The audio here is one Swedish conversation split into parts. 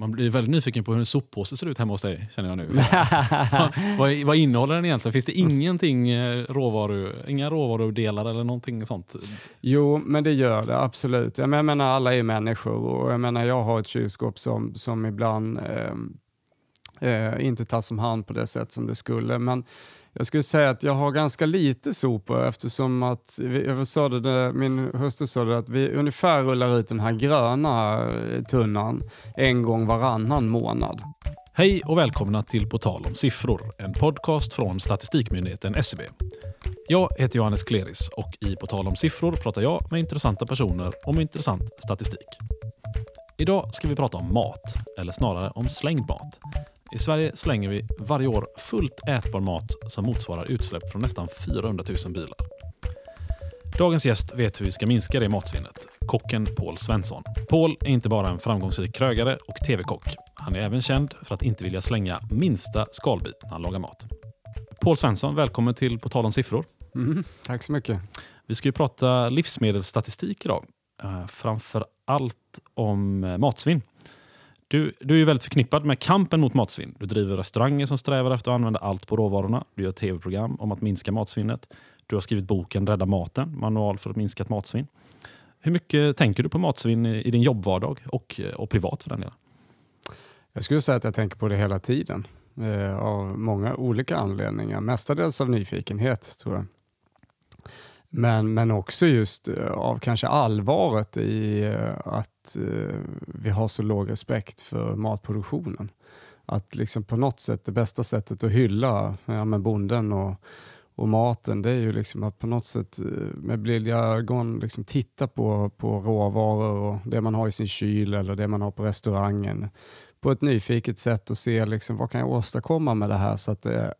Man blir väldigt nyfiken på hur en soppåse ser ut hemma hos dig, känner jag nu. vad, vad, innehåller den egentligen? Finns det ingenting eh, råvaru, inga råvarudelar eller någonting sånt? Jo, men det gör det absolut. Jag menar, alla är människor och jag menar, jag har ett kylskåp som, som ibland eh, eh, inte tas om hand på det sätt som det skulle. Men jag skulle säga att jag har ganska lite sopor eftersom att jag sa det, min hustru sa det, att vi ungefär rullar ut den här gröna eh, tunnan en gång varannan månad. Hej och välkomna till På tal om siffror, en podcast från Statistikmyndigheten SCB. Jag heter Johannes Kleris och i På tal om siffror pratar jag med intressanta personer om intressant statistik. Idag ska vi prata om mat, eller snarare om slängd mat. I Sverige slänger vi varje år fullt ätbar mat som motsvarar utsläpp från nästan 400 000 bilar. Dagens gäst vet hur vi ska minska det matsvinnet. Kocken Paul Svensson. Paul är inte bara en framgångsrik krögare och tv-kock. Han är även känd för att inte vilja slänga minsta skalbit när han lagar mat. Paul Svensson, välkommen till På tal om siffror. Mm, tack så mycket. Vi ska ju prata livsmedelsstatistik idag. Uh, framför allt om uh, matsvinn. Du, du är ju väldigt förknippad med kampen mot matsvinn. Du driver restauranger som strävar efter att använda allt på råvarorna. Du gör tv-program om att minska matsvinnet. Du har skrivit boken Rädda maten, manual för att minska matsvinn. Hur mycket tänker du på matsvinn i din jobbvardag och, och privat för den delen? Jag skulle säga att jag tänker på det hela tiden eh, av många olika anledningar. Mestadels av nyfikenhet tror jag. Men, men också just eh, av kanske allvaret i eh, att eh, vi har så låg respekt för matproduktionen. Att liksom på något sätt det bästa sättet att hylla ja, med bonden och, och maten det är ju liksom att på något sätt med blida ögon liksom titta på, på råvaror och det man har i sin kyl eller det man har på restaurangen på ett nyfiket sätt och se liksom, vad kan jag åstadkomma med det här så att det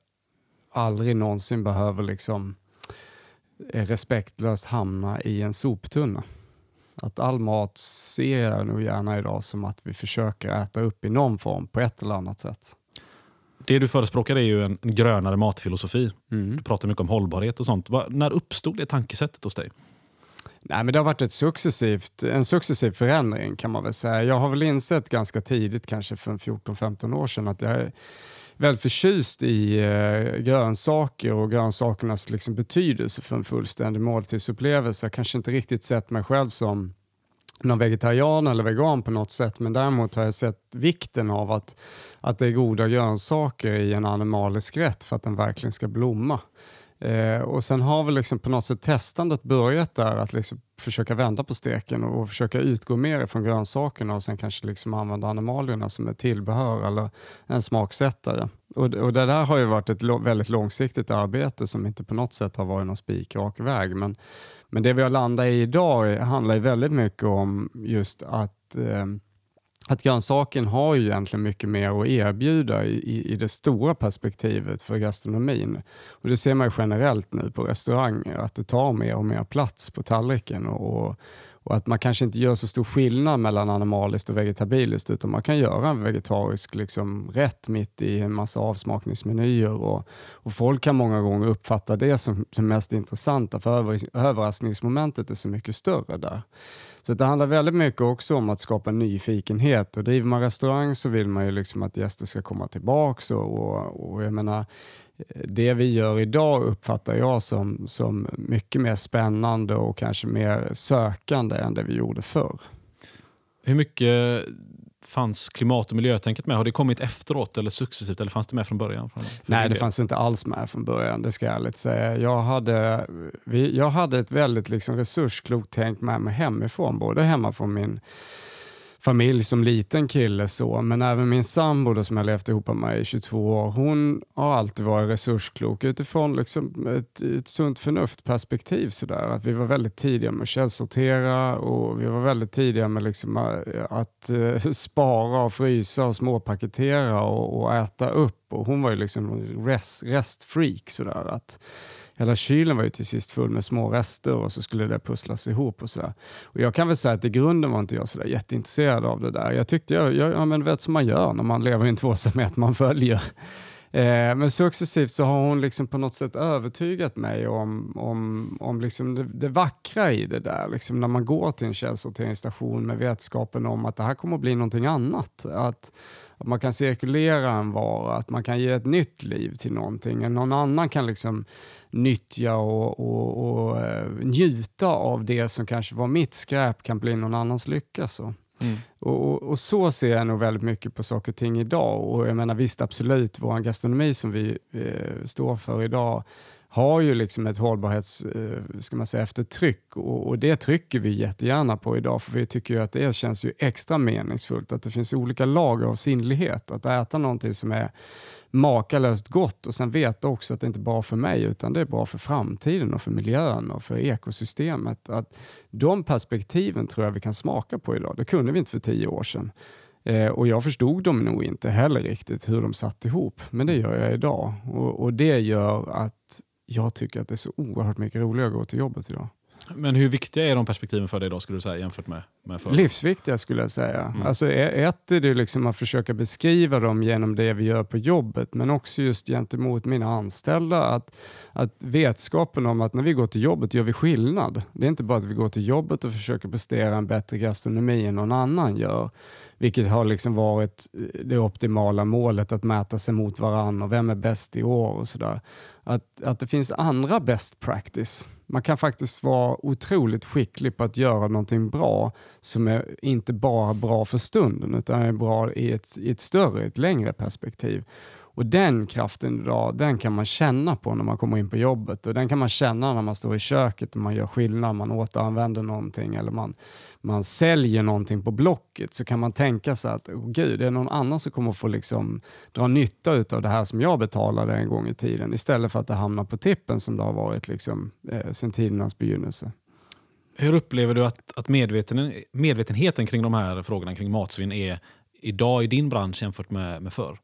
aldrig någonsin behöver liksom respektlöst hamna i en soptunna. Att all mat ser jag nog gärna idag som att vi försöker äta upp i någon form på ett eller annat sätt. Det du förespråkar är ju en grönare matfilosofi. Mm. Du pratar mycket om hållbarhet och sånt. När uppstod det tankesättet hos dig? Nej, men det har varit ett successivt, en successiv förändring kan man väl säga. Jag har väl insett ganska tidigt, kanske för 14-15 år sedan, att jag väldigt förtjust i eh, grönsaker och grönsakernas liksom, betydelse för en fullständig måltidsupplevelse. Jag kanske inte riktigt sett mig själv som någon vegetarian eller vegan på något sätt, men däremot har jag sett vikten av att, att det är goda grönsaker i en animalisk rätt för att den verkligen ska blomma. Eh, och Sen har väl liksom på något sätt testandet börjat där, att liksom försöka vända på steken och, och försöka utgå mer från grönsakerna och sen kanske liksom använda animalierna som ett tillbehör eller en smaksättare. Och, och Det där har ju varit ett lo väldigt långsiktigt arbete som inte på något sätt har varit någon spikrak väg. Men, men det vi har landat i idag handlar ju väldigt mycket om just att eh, att grönsaken har ju egentligen mycket mer att erbjuda i, i, i, det stora perspektivet för gastronomin. Och Det ser man ju generellt nu på restauranger, att det tar mer och mer plats på tallriken. Och, och att man kanske inte gör så stor skillnad mellan animaliskt och vegetabiliskt utan man kan göra en vegetarisk liksom, rätt mitt i en massa avsmakningsmenyer och, och folk kan många gånger uppfatta det som det mest intressanta för över, överraskningsmomentet är så mycket större där. Så det handlar väldigt mycket också om att skapa nyfikenhet och driver man restaurang så vill man ju liksom att gäster ska komma tillbaks och, och, och jag menar eh, det vi gör idag uppfattar jag som, som mycket mer spännande och kanske mer sökande än det vi gjorde förr. Hur mycket fanns klimat och miljötänket med? Har det kommit efteråt eller successivt eller fanns det med från början? Nej, det fanns inte alls med från början, det ska jag ärligt säga. Jag hade, vi, jag hade ett väldigt liksom resursklokt tänk med mig hemifrån, både hemma från min familj som liten kille så, men även min sambo då, som jag levt ihop med i 22 år, hon har alltid varit resursklok utifrån liksom ett, ett sunt förnuft-perspektiv. Sådär. Att vi var väldigt tidiga med att källsortera och vi var väldigt tidiga med liksom eh, att, att spara och frysa och småpaketera och, och, äta upp. Och hon var ju liksom rest, restfreak. Sådär. Att, Hela kylen var ju till sist full med små rester och så skulle det pusslas ihop och sådär. Och jag kan väl säga att i grunden var inte jag sådär jätteintresserad av det där. Jag tyckte jag, jag ja, men vet som man gör när man lever i en tvåsamhet, man följer Eh, men successivt så har hon liksom på något sätt övertygat mig om, om, om liksom det, det vackra i det där. Liksom när man går till en källsorteringsstation med vetskapen om att det här kommer att bli någonting annat. Att, att man kan cirkulera en vara, att man kan ge ett nytt liv till någonting. Någon annan kan liksom nyttja och, och, och eh, njuta av det som kanske var mitt skräp kan bli någon annans lycka. Så. Mm. Och, och, och, så ser jag nog väldigt mycket på saker och ting idag. Och jag menar visst, absolut, vår gastronomi som vi eh, står för idag har ju liksom ett hållbarhets, eh, ska man säga, eftertryck och, och, det trycker vi jättegärna på idag för vi tycker ju att det känns ju extra meningsfullt att det finns olika lager av sinnlighet. Att äta någonting som är makalöst gott och sen veta också att det inte är för mig utan det är bra för framtiden och för miljön och för ekosystemet. Att de perspektiven tror jag vi kan smaka på idag. Det kunde vi inte för tio år sedan. Eh, och jag förstod dem nog inte heller riktigt hur de satt ihop, men det gör jag idag. Och, och det gör att jag tycker att det är så oerhört mycket roligare att gå till jobbet idag. Men hur viktiga är de perspektiven för dig idag skulle du säga jämfört med, med förr? Livsviktiga skulle jag säga. Mm. Alltså, ett är det liksom att försöka beskriva dem genom det vi gör på jobbet men också just gentemot mina anställda. Att, att vetskapen om att när vi går till jobbet gör vi skillnad. Det är inte bara att vi går till jobbet och försöker prestera en bättre gastronomi än någon annan gör. Vilket har liksom varit det optimala målet att mäta sig mot varandra och vem är bäst i år och sådär. Att, att det finns andra best practice man kan faktiskt vara otroligt skicklig på att göra någonting bra som är inte bara bra för stunden utan är bra i ett, i ett större, ett längre perspektiv. Och Den kraften idag, den kan man känna på när man kommer in på jobbet och den kan man känna när man står i köket och man gör skillnad, man återanvänder någonting eller man, man säljer någonting på Blocket så kan man tänka sig att oh, gud, det är någon annan som kommer få liksom dra nytta av det här som jag betalade en gång i tiden istället för att det hamnar på tippen som det har varit liksom, eh, sedan tidernas begynnelse. Hur upplever du att, att medveten, medvetenheten kring de här frågorna kring matsvinn är idag i din bransch jämfört med, med förr?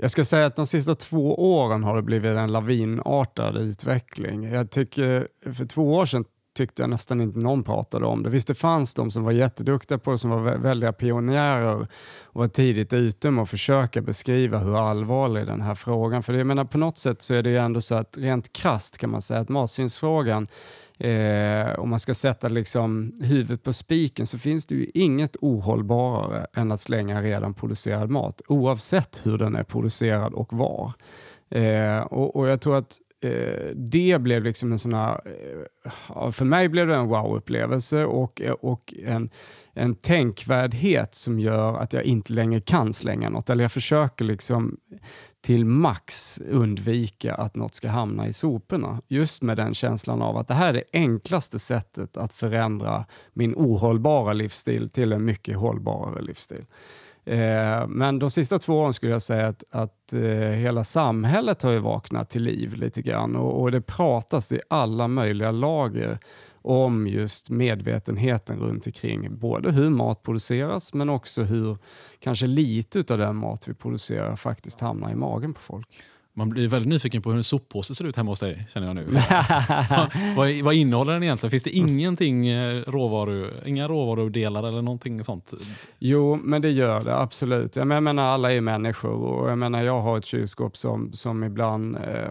Jag ska säga att de sista två åren har det blivit en lavinartad utveckling. Jag tycker för två år sedan tyckte jag nästan inte någon pratade om det. Visst det fanns de som var jätteduktiga på det, som var väldiga pionjärer och var tidigt ute med att försöka beskriva hur allvarlig den här frågan, för jag menar på något sätt så är det ju ändå så att rent krast kan man säga att matsvinnsfrågan eh, om man ska sätta liksom huvudet på spiken så finns det ju inget ohållbarare än att slänga redan producerad mat oavsett hur den är producerad och var. Eh, och, och, jag tror att eh, det blev liksom en sån här, eh, för mig blev det en wow-upplevelse och, och en, en tänkvärdhet som gör att jag inte längre kan slänga något. Eller jag försöker liksom till max undvika att något ska hamna i soporna. Just med den känslan av att det här är det enklaste sättet att förändra min ohållbara livsstil till en mycket hållbarare livsstil. Eh, men de sista två åren skulle jag säga att, att eh, hela samhället har ju vaknat till liv lite grann och, och det pratas i alla möjliga lager om just medvetenheten runt omkring både hur mat produceras men också hur kanske lite av den mat vi producerar faktiskt hamnar i magen på folk. Man blir väldigt nyfiken på hur en soppåse ser ut hemma hos dig, känner jag nu. vad, vad, vad, innehåller den egentligen? Finns det ingenting eh, råvaru, inga råvarudelar eller någonting sånt? Jo, men det gör det absolut. Jag menar, alla är människor och jag menar, jag har ett kylskåp som, som ibland eh,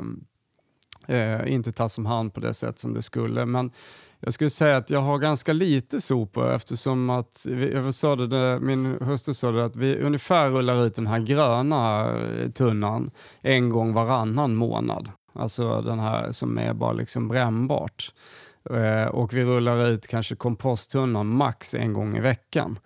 eh, inte tas om hand på det sätt som det skulle. Men jag skulle säga att jag har ganska lite sopor eftersom att jag sa det, min hustru sa det, att vi ungefär rullar ut den här gröna eh, tunnan en gång varannan månad. Alltså den här som är bara liksom brännbart. Eh, och vi rullar ut kanske komposttunnan max en gång i veckan.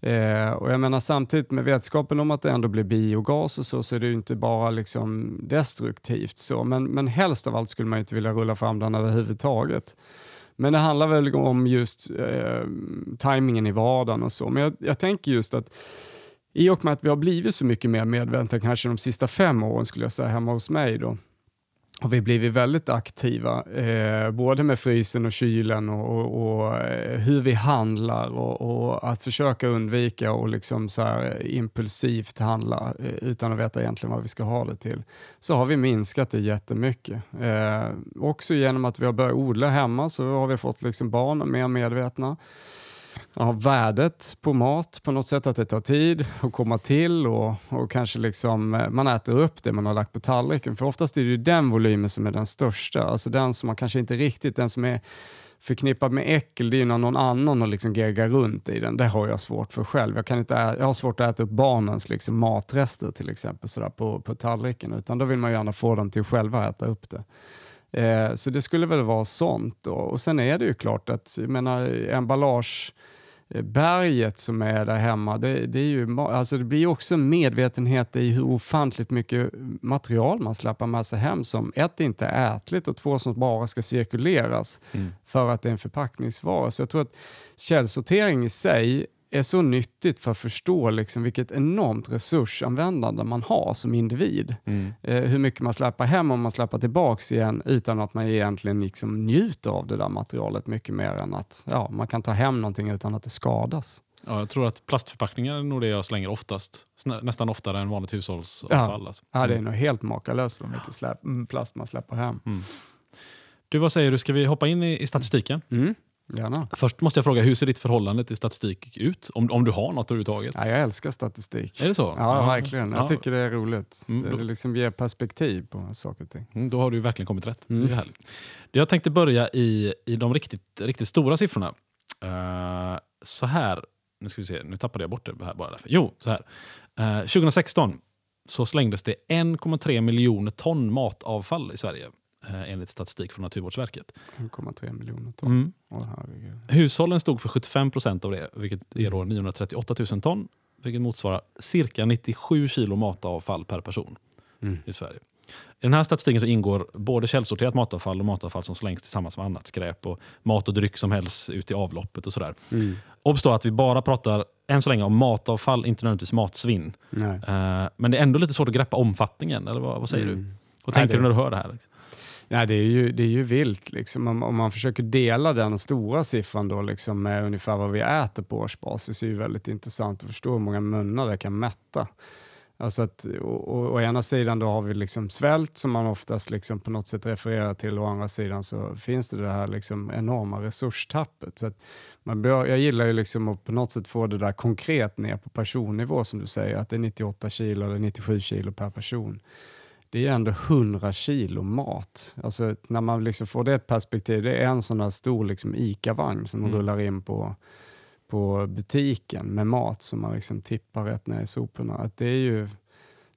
Eh, och jag menar samtidigt med vetskapen om att det ändå blir biogas och så, så är det ju inte bara liksom destruktivt så, men, men helst av allt skulle man inte vilja rulla fram den överhuvudtaget. Men det handlar väl om just eh, tajmingen i vardagen och så. Men jag, jag tänker just att i och med att vi har blivit så mycket mer medvetna kanske de sista fem åren skulle jag säga hemma hos mig då, har vi blivit väldigt aktiva, eh, både med frysen och kylen och, och, och eh, hur vi handlar och, och, att försöka undvika och liksom så här eh, impulsivt handla eh, utan att veta egentligen vad vi ska ha det till. Så har vi minskat det jättemycket. Eh, också genom att vi har börjat odla hemma så har vi fått liksom barnen mer medvetna ja, värdet på mat på något sätt, att det tar tid att komma till och, och kanske liksom, eh, man äter upp det man har lagt på tallriken. För oftast är det ju den volymen som är den största, alltså den som man kanske inte riktigt, den som är förknippad med äckel, det är ju när någon annan har liksom geggat runt i den. Det har jag svårt för själv. Jag, kan inte ä- jag har svårt att äta upp barnens liksom matrester till exempel sådär på, på tallriken, utan då vill man gärna få dem till att själva äta upp det. Eh, så det skulle väl vara sånt. Då. Och sen är det ju klart att jag menar, emballage berget som är där hemma, det, det, är ju, alltså det blir också en medvetenhet i hur ofantligt mycket material man släpper med sig hem som ett inte är ätligt och två som bara ska cirkuleras Mm. för att det är en förpackningsvara. Så jag tror att källsortering i sig är så nyttigt för att förstå liksom vilket enormt resursanvändande man har som individ. Mm. Eh, hur mycket man släpper hem och man släpper tillbaks igen utan att man egentligen liksom njuter av det där materialet mycket mer än att ja, man kan ta hem någonting utan att det skadas. Ja, jag tror att plastförpackningar är nog det jag slänger oftast. Nästan oftare än vanligt hushållsavfall. Alltså. Ja, det är Mm. nog helt makalöst vad mycket släp, mm, plast man släpper hem. Du, vad säger du? Ska vi hoppa in i, i statistiken? Mm, gärna. Först måste jag fråga, hur ser ditt förhållande till statistik ut? Om, om du har något överhuvudtaget? Ja, jag älskar statistik. Är det så? Ja, verkligen. Jag Ja. tycker det är roligt. Mm, Det, liksom ger perspektiv på saker och ting. Mm, då har du verkligen kommit rätt. Mm. Det är härligt. Jag tänkte börja i, i de riktigt, riktigt stora siffrorna. Eh, så här, nu ska vi se, nu tappade jag bort det här bara därför. Jo, så här. Eh, 2016 så slängdes det 1,3 miljoner ton matavfall i Sverige. Eh, Enligt statistik från Naturvårdsverket. 1,3 miljoner ton. Mm. Hushållen stod för 75 procent av det, vilket är då 938 000 ton. Vilket motsvarar cirka 97 kilo matavfall per person Mm. i Sverige. I den här statistiken så ingår både källsorterat matavfall och matavfall som slängs tillsammans med annat skräp och mat och dryck som hälls ut i avloppet och sådär. Mm. Obs då att vi bara pratar än så länge om matavfall, inte nödvändigtvis matsvinn. Nej. Eh, men det är ändå lite svårt att greppa omfattningen, eller vad, vad säger du? Mm. Vad Nej, tänker det- du när du hör det här? liksom? Nej, det är ju, det är ju vilt. Liksom. Om, om man försöker dela den stora siffran då, liksom, med ungefär vad vi äter på årsbasis är ju väldigt intressant att förstå hur många munnar det kan mätta. Alltså att, och, och, å ena sidan då har vi liksom svält som man oftast liksom på något sätt refererar till och å andra sidan så finns det det här liksom enorma resurstappet. Så att man bör, jag gillar ju liksom att på något sätt få det där konkret ner på personnivå som du säger, att det är 98 kilo eller 97 kilo per person det är ändå 100 kilo mat. Alltså när man liksom får det ett perspektiv, det är en sån där stor liksom ICA-vagn som Mm. rullar in på, på butiken med mat som man liksom tippar rätt ner i soporna. Att det är ju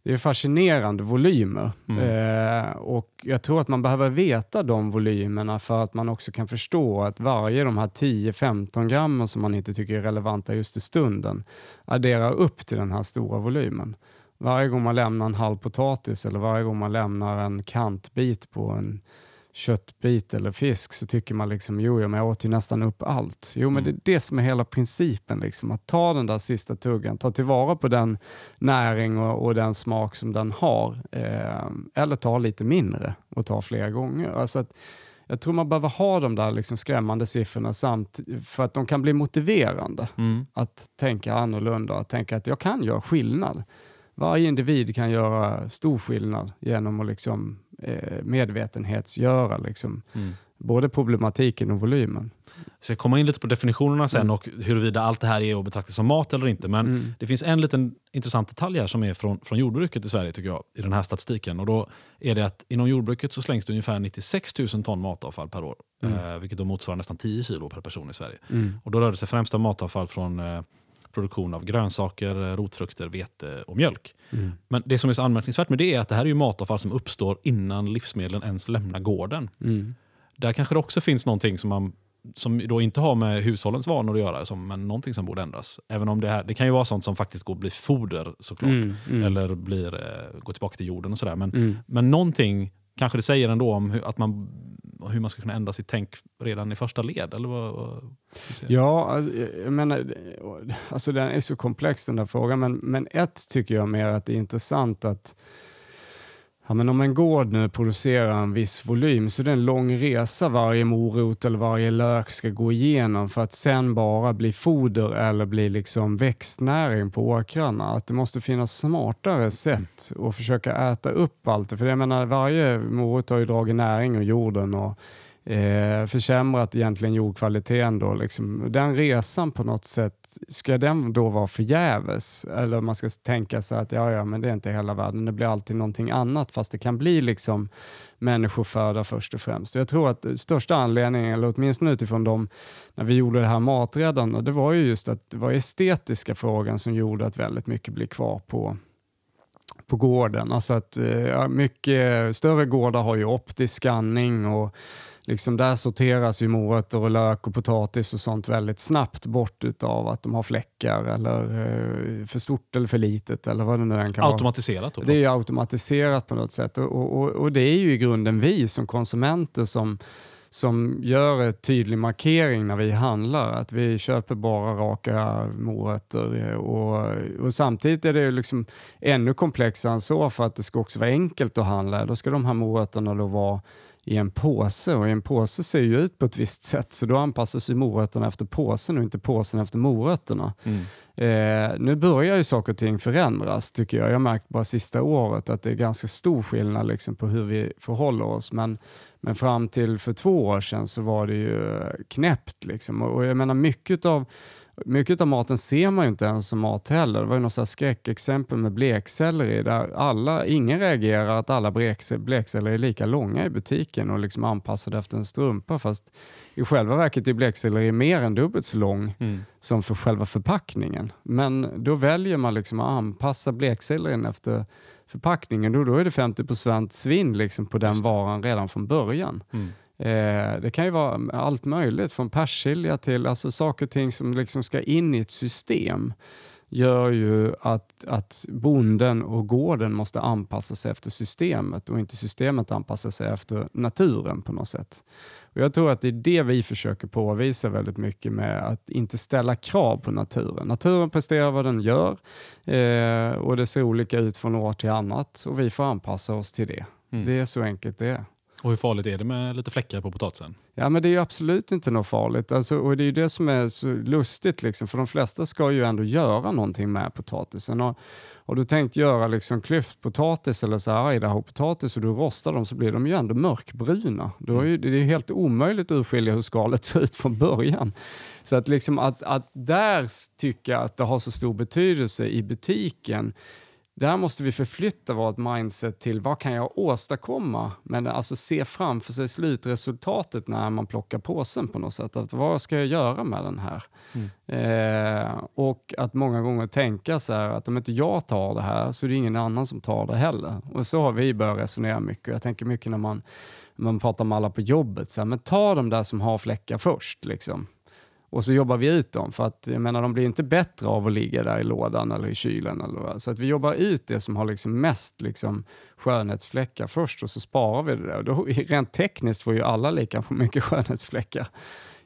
det är fascinerande volymer Mm. eh, och jag tror att man behöver veta de volymerna för att man också kan förstå att varje de här 10-15 grammen som man inte tycker är relevanta just i stunden adderar upp till den här stora volymen. Varje gång man lämnar en halv potatis eller varje gång man lämnar en kantbit på en köttbit eller fisk så tycker man liksom, jo, men jag åt ju nästan upp allt. Jo, men Mm. det är det som är hela principen, liksom, att ta den där sista tuggan, ta tillvara på den näring och, och den smak som den har, eh, eller ta lite mindre och ta flera gånger. Alltså att, jag tror man behöver ha de där liksom skrämmande siffrorna samt för att de kan bli motiverande Mm. att tänka annorlunda, att tänka att jag kan göra skillnad. Varje individ kan göra stor skillnad genom att liksom, eh, medvetenhetsgöra liksom, Mm. både problematiken och volymen. Så jag kommer in lite på definitionerna sen Mm. och huruvida allt det här är att betrakta som mat eller inte. Men Mm. det finns en liten intressant detalj här som är från, från jordbruket i Sverige tycker jag, i den här statistiken. Och då är det att inom jordbruket så slängs det ungefär 96 000 ton matavfall per år. Mm. Eh, vilket då motsvarar nästan 10 kilo per person i Sverige. Mm. Och då rör det sig främst om matavfall från eh, produktion av grönsaker, eh, rotfrukter, vete och mjölk. Mm. Men det som är så anmärkningsvärt med det är att det här är ju matavfall som uppstår innan livsmedlen ens lämnar gården. Mm. Där kanske det också finns någonting som, man, som då inte har med hushållens vanor att göra, som, men någonting som borde ändras. Även om det, här, det kan ju vara sånt som faktiskt går att bli foder såklart. Mm. Mm. Eller blir, eh, går tillbaka till jorden och sådär. Men, Mm. men någonting kanske det säger ändå om hur, att man, hur man ska kunna ändra sitt tänk redan i första led. Eller vad, vad. Ja, alltså, jag jag menar, alltså den är så komplex den där frågan, men, men ett tycker jag mer att det är intressant att Ja, men om en gård nu producerar en viss volym så är det en lång resa varje morot eller varje lök ska gå igenom för att sen bara bli foder eller bli liksom växtnäring på åkrarna. Att det måste finnas smartare sätt att försöka äta upp allt det. För jag menar, varje morot har ju dragit näring ur jorden och eh, försämrat egentligen jordkvaliteten. Då, liksom. Den resan på något sätt, ska den då vara förgäves? Eller man ska tänka sig att ja, ja, men det är inte hela världen, det blir alltid någonting annat fast det kan bli liksom människoföda först och främst. Jag tror att största anledningen, eller åtminstone utifrån dem, när vi gjorde det här Maträddarna, det var ju just att det var estetiska frågan som gjorde att väldigt mycket blev kvar på på gården. Alltså att eh, ja, mycket större gårdar har ju optisk skanning och liksom där sorteras ju morötter och lök och potatis och sånt väldigt snabbt bort utav att de har fläckar eller eh, för stort eller för litet eller vad det nu än kan automatiserat vara. Det är automatiserat på något sätt och, och, och, det är ju i grunden vi som konsumenter som som gör en tydlig markering när vi handlar, att vi köper bara raka morötter. Och, och samtidigt är det liksom ännu komplexare än så för att det ska också vara enkelt att handla. Då ska de här morötterna då vara i en påse och en påse ser ju ut på ett visst sätt så då anpassas ju morötterna efter påsen och inte påsen efter morötterna. Mm. Eh, nu börjar ju saker och ting förändras tycker jag. Jag har märkt bara sista året att det är ganska stor skillnad liksom, på hur vi förhåller oss. Men, men fram till för två år sedan så var det ju knäppt. Liksom. Och, och jag menar mycket av mycket av maten ser man ju inte ens som mat heller. Det var ju något skräckexempel med blekselleri där alla, ingen reagerar att alla blekselleri är lika långa i butiken och liksom anpassade efter en strumpa fast i själva verket är blekselleri mer än dubbelt så lång mm. som för själva förpackningen. Men då väljer man liksom att anpassa bleksellerin efter förpackningen. Då, då är det 50 svinn liksom på den varan redan från början. Mm. Eh, det kan ju vara allt möjligt, från persilja till alltså saker och ting som liksom ska in i ett system gör ju att, att bonden och gården måste anpassa sig efter systemet och inte systemet anpassa sig efter naturen på något sätt. Och jag tror att det är det vi försöker påvisa väldigt mycket med att inte ställa krav på naturen. Naturen presterar vad den gör eh, och det ser olika ut från år till annat och vi får anpassa oss till det. Mm. Det är så enkelt det är. Och hur farligt är det med lite fläckar på potatisen? Ja, men det är ju absolut inte något farligt. Alltså, och det är ju det som är så lustigt, liksom, för de flesta ska ju ändå göra någonting med potatisen. Och, och du tänkt göra liksom klyftpotatis eller så här Idaho-potatis och du rostar dem så blir de ju ändå mörkbruna. Du har ju, det är helt omöjligt att urskilja hur skalet ser ut från början. Så att, liksom att, att där tycka att det har så stor betydelse i butiken där måste vi förflytta vårt mindset till vad kan jag åstadkomma? Men alltså se framför sig slutresultatet när man plockar påsen på något sätt. Att vad ska jag göra med den här? Mm. Eh, och att många gånger tänka så här att om inte jag tar det här så är det ingen annan som tar det heller. Och så har vi börjat resonera mycket. Jag tänker mycket när man, man pratar med alla på jobbet. Så här, men ta de där som har fläckar först. Liksom och så jobbar vi ut dem. För att jag menar, de blir inte bättre av att ligga där i lådan eller i kylen. Eller vad. Så att vi jobbar ut det som har liksom mest liksom skönhetsfläckar först och så sparar vi det där. Då, rent tekniskt får ju alla lika mycket skönhetsfläckar.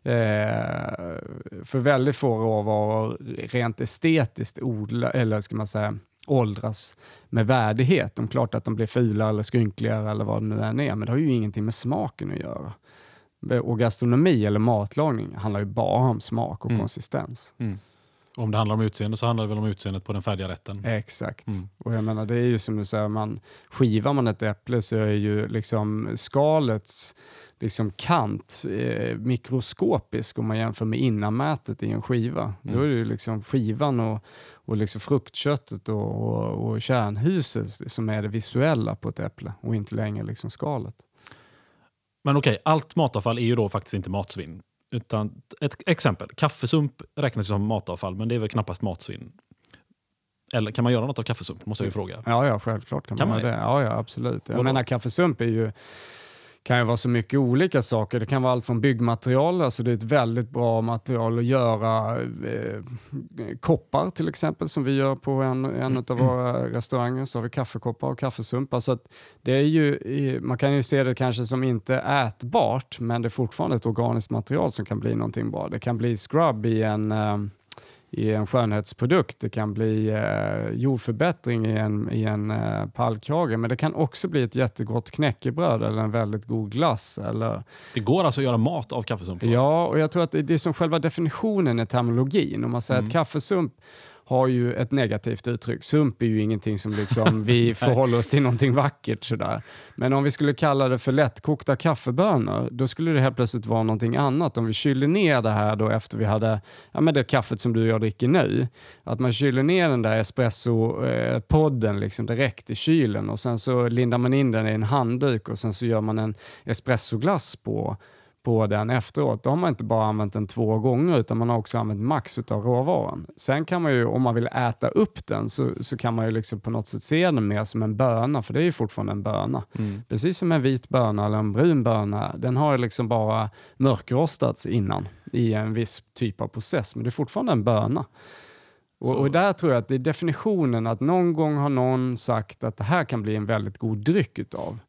Eh, för väldigt få råvaror rent estetiskt odla, eller ska man säga, åldras med värdighet. De är klart att de blir fulare eller skrynkligare eller vad det nu än är, men det har ju ingenting med smaken att göra och gastronomi eller matlagning handlar ju bara om smak och mm. konsistens. Mm. Om det handlar om utseende så handlar det väl om utseendet på den färdiga rätten? Exakt. Mm. Och jag menar, det är ju som du säger, man, skivar man ett äpple så är ju liksom skalets liksom kant eh, mikroskopisk om man jämför med innanmätet i en skiva. Mm. Då är det ju liksom skivan och, och liksom fruktköttet och, och, och kärnhuset som är det visuella på ett äpple och inte längre liksom skalet. Men okej, okay, allt matavfall är ju då faktiskt inte matsvinn. Utan ett exempel, kaffesump räknas som matavfall men det är väl knappast matsvinn. Eller kan man göra något av kaffesump? Måste jag ju fråga. Ja, ja självklart kan, kan man, man det. Ja, ja, absolut. Jag menar kaffesump är ju kan ju vara så mycket olika saker. Det kan vara allt från byggmaterial, alltså det är ett väldigt bra material att göra eh, koppar till exempel som vi gör på en, en av våra restauranger. Så har vi kaffekoppar och kaffesumpar. Alltså det är ju, man kan ju se det kanske som inte ätbart men det är fortfarande ett organiskt material som kan bli någonting bra. Det kan bli scrub i en eh, i en skönhetsprodukt. Det kan bli eh, jordförbättring i en, i en eh, pallkrage, men det kan också bli ett jättegott knäckebröd eller en väldigt god glass. Eller... Det går alltså att göra mat av kaffesump? Ja, och jag tror att det är som själva definitionen i terminologin. Om man säger mm. att kaffesump har ju ett negativt uttryck. Sump är ju ingenting som liksom vi förhåller oss till någonting vackert sådär. Men om vi skulle kalla det för lättkokta kaffebönor, då skulle det helt plötsligt vara någonting annat. Om vi kyler ner det här då efter vi hade, ja men det kaffet som du och jag dricker nu, att man kyler ner den där espresso-podden liksom direkt i kylen och sen så lindar man in den i en handduk och sen så gör man en espressoglass på på den efteråt. Då har man inte bara använt den två gånger utan man har också använt max av råvaran. Sen kan man ju, om man vill äta upp den, så, så kan man ju liksom på något sätt se den mer som en böna, för det är ju fortfarande en böna. Mm. Precis som en vit böna eller en brun böna, den har ju liksom bara mörkrostats innan i en viss typ av process, men det är fortfarande en böna. Och, och, där tror jag att det är definitionen att någon gång har någon sagt att det här kan bli en väldigt god dryck utav.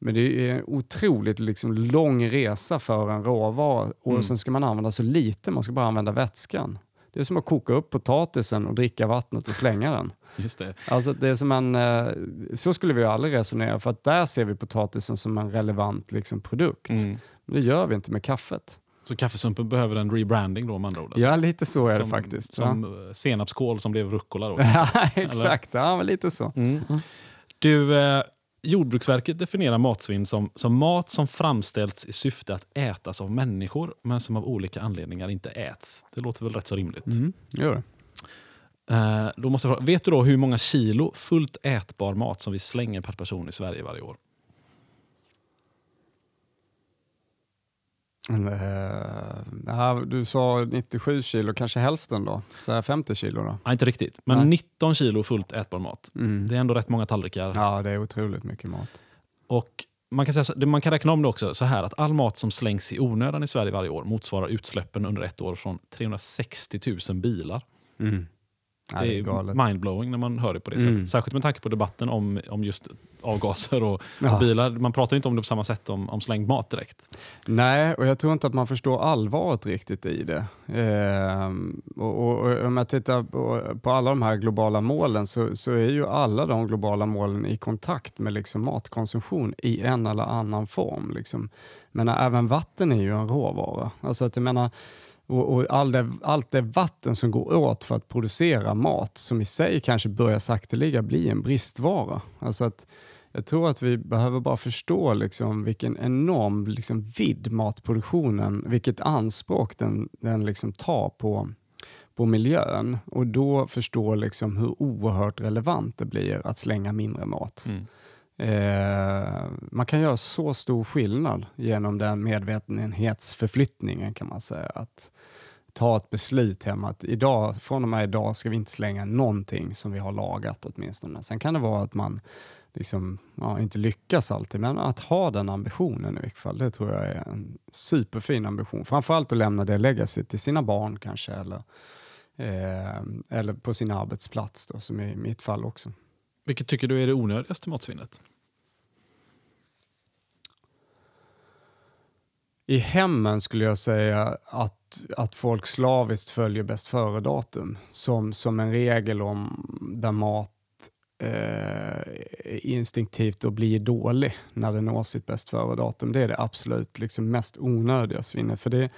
Men det är en otroligt liksom lång resa för en råvara och mm. sen ska man använda så lite, man ska bara använda vätskan. Det är som att koka upp potatisen och dricka vattnet och slänga den. Just det. Alltså det är som en, eh, så skulle vi aldrig resonera, för att där ser vi potatisen som en relevant liksom, produkt. Mm. Men det gör vi inte med kaffet. Så kaffesumpen behöver en rebranding då med andra ord? Ja, lite så är som, det faktiskt. Som ja. senapskål som blev rucola då? ja, exakt. Eller? Ja, lite så. Mm. Du, eh, Jordbruksverket definierar matsvinn som, som mat som framställts i syfte att ätas av människor men som av olika anledningar inte äts. Det låter väl rätt så rimligt? Mm, gör det. Uh, då måste jag fråga, vet du då hur många kilo fullt ätbar mat som vi slänger per person i Sverige varje år? Uh, du sa 97 kilo, kanske hälften då? Så 50 kilo då? Nej, inte riktigt. Men Nej. 19 kilo fullt ätbar mat. Mm. Det är ändå rätt många tallrikar. Ja, det är otroligt mycket mat. Och man kan, säga, man kan räkna om det också så här att all mat som slängs i onödan i Sverige varje år motsvarar utsläppen under ett år från 360 000 bilar. Mm. Det är mindblowing när man hör det på det mm. sättet. Särskilt med tanke på debatten om, om just avgaser och, ja. och, bilar. Man pratar inte om det på samma sätt om, om slängd mat direkt. Nej, och jag tror inte att man förstår allvaret riktigt i det. Ehm, och, och, och, om jag tittar på, på, alla de här globala målen så, så, är ju alla de globala målen i kontakt med liksom matkonsumtion i en eller annan form. Liksom. Men även vatten är ju en råvara. Alltså att jag menar, och, och all det, allt det vatten som går åt för att producera mat som i sig kanske börjar sakteliga bli en bristvara. Alltså att, jag tror att vi behöver bara förstå liksom vilken enorm liksom vidd matproduktionen, vilket anspråk den, den liksom tar på, på miljön och då förstå liksom hur oerhört relevant det blir att slänga mindre mat. Mm. Eh, man kan göra så stor skillnad genom den medvetenhetsförflyttningen kan man säga. Att ta ett beslut hemma att idag, från och med idag ska vi inte slänga någonting som vi har lagat åtminstone. Sen kan det vara att man liksom, ja, inte lyckas alltid, men att ha den ambitionen i vilket fall, det tror jag är en superfin ambition. Framförallt att lämna det legacy till sina barn kanske, eller, eh, eller på sin arbetsplats, då, som i mitt fall också. Vilket tycker du är det onödigaste matsvinnet? I hemmen skulle jag säga att, att folk slaviskt följer bäst före-datum som, som en regel om där mat eh, instinktivt då blir dålig när den når sitt bäst före-datum. Det är det absolut liksom mest onödiga svinnet. För det,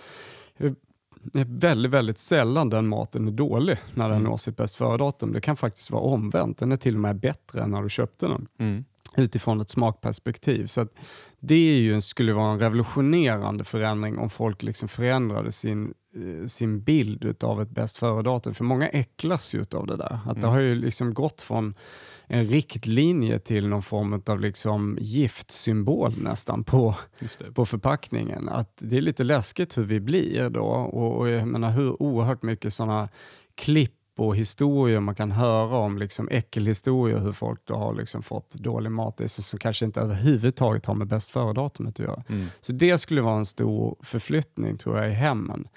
det är väldigt, väldigt sällan den maten är dålig när den mm. når sitt bäst före-datum. Det kan faktiskt vara omvänt. Den är till och med bättre än när du köpte den. Mm. Utifrån ett smakperspektiv. Så det är ju, skulle vara en revolutionerande förändring om folk liksom förändrade sin, eh, sin bild av ett bäst före-datum. För många äcklas ju av det där. Att mm. Det har ju liksom gått från en riktlinje till någon form av liksom giftsymbol nästan på, på förpackningen. Att det är lite läskigt hur vi blir då och, och jag menar hur oerhört mycket sådana klipp och historier man kan höra om liksom äckelhistorier hur folk då har liksom fått dålig mat i sig som kanske inte överhuvudtaget har med bäst före-datumet att göra. Mm. Så det skulle vara en stor förflyttning tror jag i hemmen.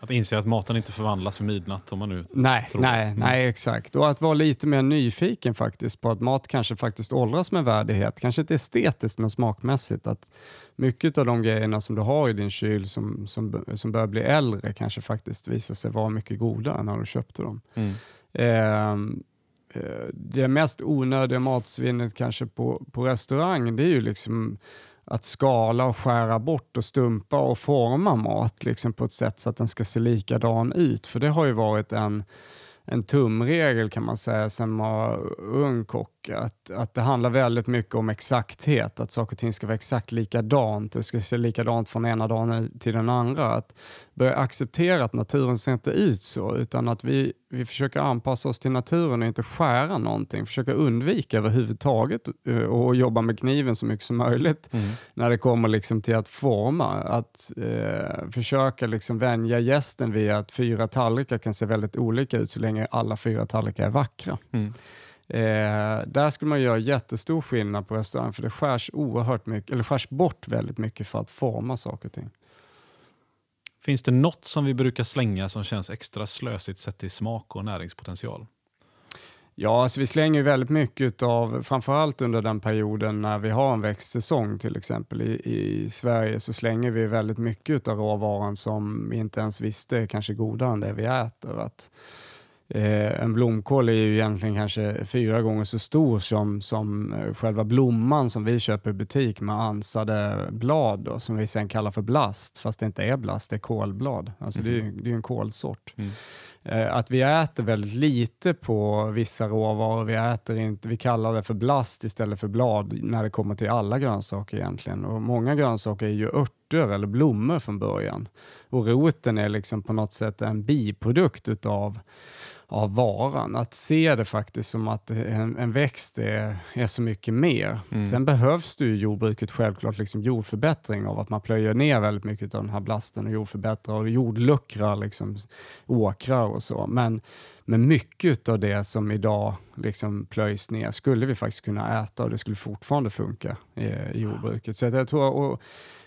Att inse att maten inte förvandlas för midnatt om man nu nej, tror nej, mm. nej, exakt. Och att vara lite mer nyfiken faktiskt på att mat kanske faktiskt åldras med värdighet. Kanske inte estetiskt men smakmässigt. Att mycket av de grejerna som du har i din kyl som, som, som börjar bli äldre kanske faktiskt visar sig vara mycket godare när du köpte dem. Mm. Eh, det mest onödiga matsvinnet kanske på, på restaurang det är ju liksom att skala och skära bort och stumpa och forma mat liksom på ett sätt så att den ska se likadan ut. För det har ju varit en en tumregel kan man säga sen man var ung kock. Att, att det handlar väldigt mycket om exakthet, att saker och ting ska vara exakt likadant. Det ska se likadant från ena dagen till den andra. Att börja acceptera att naturen ser inte ut så, utan att vi, vi försöker anpassa oss till naturen och inte skära någonting. Försöka undvika överhuvudtaget eh, och jobba med kniven så mycket som möjligt mm. när det kommer liksom till att forma. Att eh, försöka liksom vänja gästen vid att fyra tallrikar kan se väldigt olika ut så länge alla fyra tallrikar är vackra. Mm. Eh, där skulle man göra jättestor skillnad på restaurang för det skärs, oerhört mycket, eller skärs bort väldigt mycket för att forma saker och ting. Finns det något som vi brukar slänga som känns extra slösigt sett till smak och näringspotential? Ja, alltså vi slänger väldigt mycket av, framförallt under den perioden när vi har en växtsäsong till exempel i, i Sverige så slänger vi väldigt mycket av råvaran som vi inte ens visste är kanske godare än det vi äter. Att, eh, en blomkål är ju egentligen kanske fyra gånger så stor som, som eh, själva blomman som vi köper i butik med ansade blad då, som vi sen kallar för blast, fast det inte är blast, det är kolblad. Alltså mm. det, är, det är en kolsort. Mm. Eh, att vi äter väldigt lite på vissa råvaror. Vi, äter inte, vi kallar det för blast istället för blad när det kommer till alla grönsaker egentligen. Och många grönsaker är ju örter eller blommor från början. Och roten är liksom på något sätt en biprodukt utav av varan. Att se det faktiskt som att en, en växt är, är så mycket mer. Mm. Sen behövs det i jordbruket självklart liksom jordförbättring av att man plöjer ner väldigt mycket av den här blasten och jordförbättrar och jordluckrar liksom åkrar och så. Men, men mycket av det som idag liksom plöjs ner skulle vi faktiskt kunna äta och det skulle fortfarande funka i, i jordbruket. Så jag tror, och,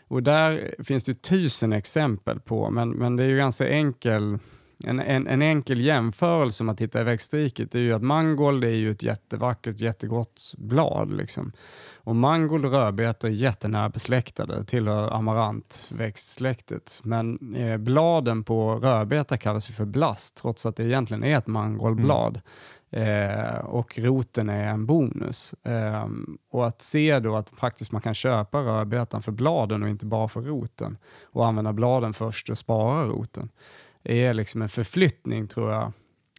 och där finns det tusen exempel på, men, men det är ju ganska enkel en, en, en, enkel jämförelse om man tittar i växtriket är ju att mangold är ju ett jättevackert, jättegott blad. Liksom. Och mangold och rödbetor är jättenära besläktade, tillhör amarantväxtsläktet. Men eh, bladen på rödbeta kallas för blast, trots att det egentligen är ett mangoldblad. Mm. Eh, och roten är en bonus. Eh, och att se då att faktiskt man kan köpa rödbetan för bladen och inte bara för roten och använda bladen först och spara roten är liksom en förflyttning tror jag,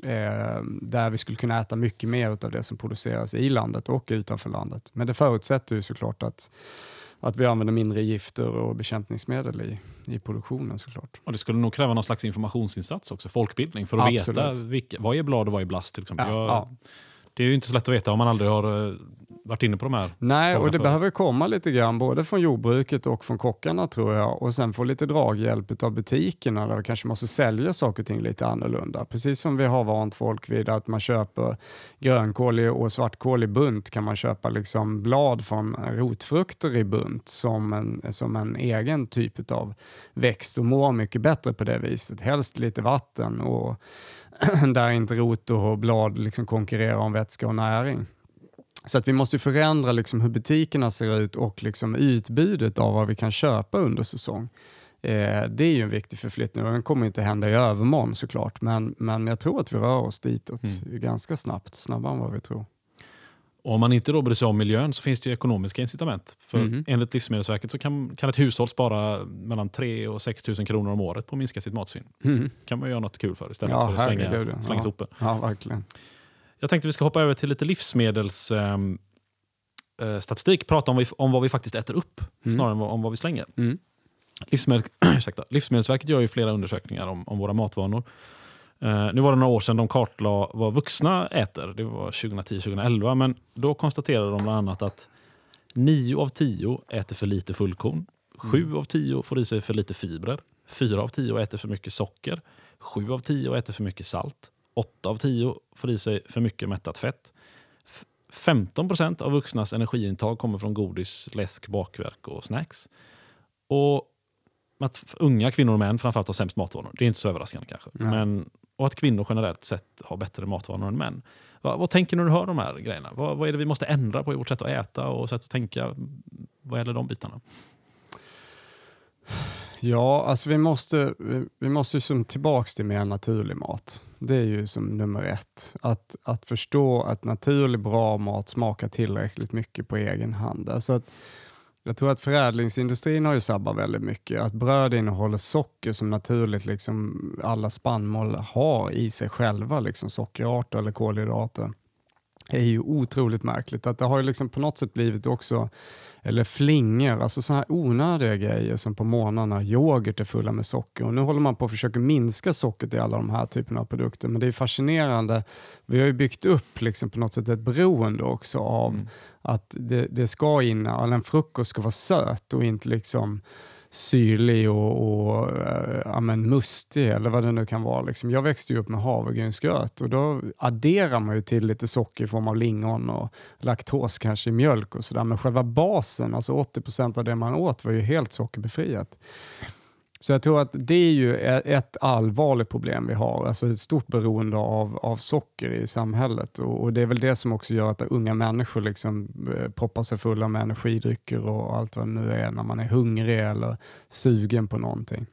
eh, där vi skulle kunna äta mycket mer av det som produceras i landet och utanför landet. Men det förutsätter ju såklart att att vi använder mindre gifter och bekämpningsmedel i, i produktionen såklart. Och Det skulle nog kräva någon slags informationsinsats också, folkbildning, för att Absolut. veta vilka, vad är blad och vad är blast. Till exempel. Ja, jag, ja. Det är ju inte så lätt att veta om man aldrig har eh, varit inne på de här Nej, och det förut. behöver komma lite grann både från jordbruket och från kockarna tror jag och sen få lite draghjälp av butikerna där vi kanske måste sälja saker och ting lite annorlunda. Precis som vi har vant folk vid att man köper grönkål och svartkål i bunt kan man köpa liksom blad från rotfrukter i bunt som en, som en egen typ av växt och mår mycket bättre på det viset. Helst lite vatten och där inte rot och blad liksom konkurrerar om vätska och näring. Så att vi måste förändra liksom hur butikerna ser ut och liksom utbudet av vad vi kan köpa under säsong. Eh, det är ju en viktig förflyttning och den kommer inte hända i övermorgon såklart. Men, men jag tror att vi rör oss ditåt mm. ganska snabbt, snabbare än vad vi tror. Och om man inte då bryr sig om miljön så finns det ekonomiska incitament. För mm. Enligt Livsmedelsverket så kan, kan ett hushåll spara mellan 3 och 6 000 kronor om året på att minska sitt matsvinn. Mm. kan man göra något kul för istället ja, för att slänga, slänga ja. sopor. Ja, verkligen. Jag tänkte vi ska hoppa över till lite livsmedelsstatistik. Ehm, eh, prata om, om vad vi faktiskt äter upp mm. snarare än om vad vi slänger. Mm. Livsmedel, Livsmedelsverket gör ju flera undersökningar om, om våra matvanor. Uh, nu var det några år sedan de kartlade vad vuxna äter. Det var 2010-2011. Men då konstaterade de bland annat att 9 av 10 äter för lite fullkorn. 7 mm. av 10 får i sig för lite fibrer. 4 av 10 äter för mycket socker. 7 av 10 äter för mycket salt. 8 av 10 får i sig för mycket mättat fett. 15 procent av vuxnas energiintag kommer från godis, läsk, bakverk och snacks. Och att unga kvinnor och män framförallt har sämst matvanor. Det är inte så överraskande kanske. Men, och att kvinnor generellt sett har bättre matvanor än män. Vad, vad tänker du när du hör de här grejerna? Vad, vad, är det vi måste ändra på i vårt sätt att äta och sätt att tänka vad gäller de bitarna? Ja, alltså vi måste, vi måste som tillbaks till mer naturlig mat. Det är ju som nummer ett. Att, att förstå att naturlig bra mat smakar tillräckligt mycket på egen hand. Alltså att jag tror att förädlingsindustrin har ju sabbat väldigt mycket. Att bröd innehåller socker som naturligt liksom alla spannmål har i sig själva, liksom sockerarter eller kolhydrater är ju otroligt märkligt. Att det har ju liksom på något sätt blivit också, eller flingor, alltså sådana här onödiga grejer som på morgnarna, yoghurt är fulla med socker och nu håller man på att försöka minska sockret i alla de här typerna av produkter. Men det är fascinerande. Vi har ju byggt upp liksom på något sätt ett beroende också av mm. att det, det ska in, en frukost ska vara söt och inte liksom syrlig och, och äh, ja, men mustig eller vad det nu kan vara. Liksom. Jag växte ju upp med havregrynsgröt och då adderar man ju till lite socker i form av lingon och laktos kanske i mjölk och sådär. Men själva basen, alltså 80% av det man åt var ju helt sockerbefriat. Så jag tror att det är ju ett allvarligt problem vi har, alltså ett stort beroende av, av socker i samhället. Och, och, Det är väl det som också gör att unga människor liksom eh, poppar sig fulla med energidrycker och allt vad det nu är när man är hungrig eller sugen på någonting.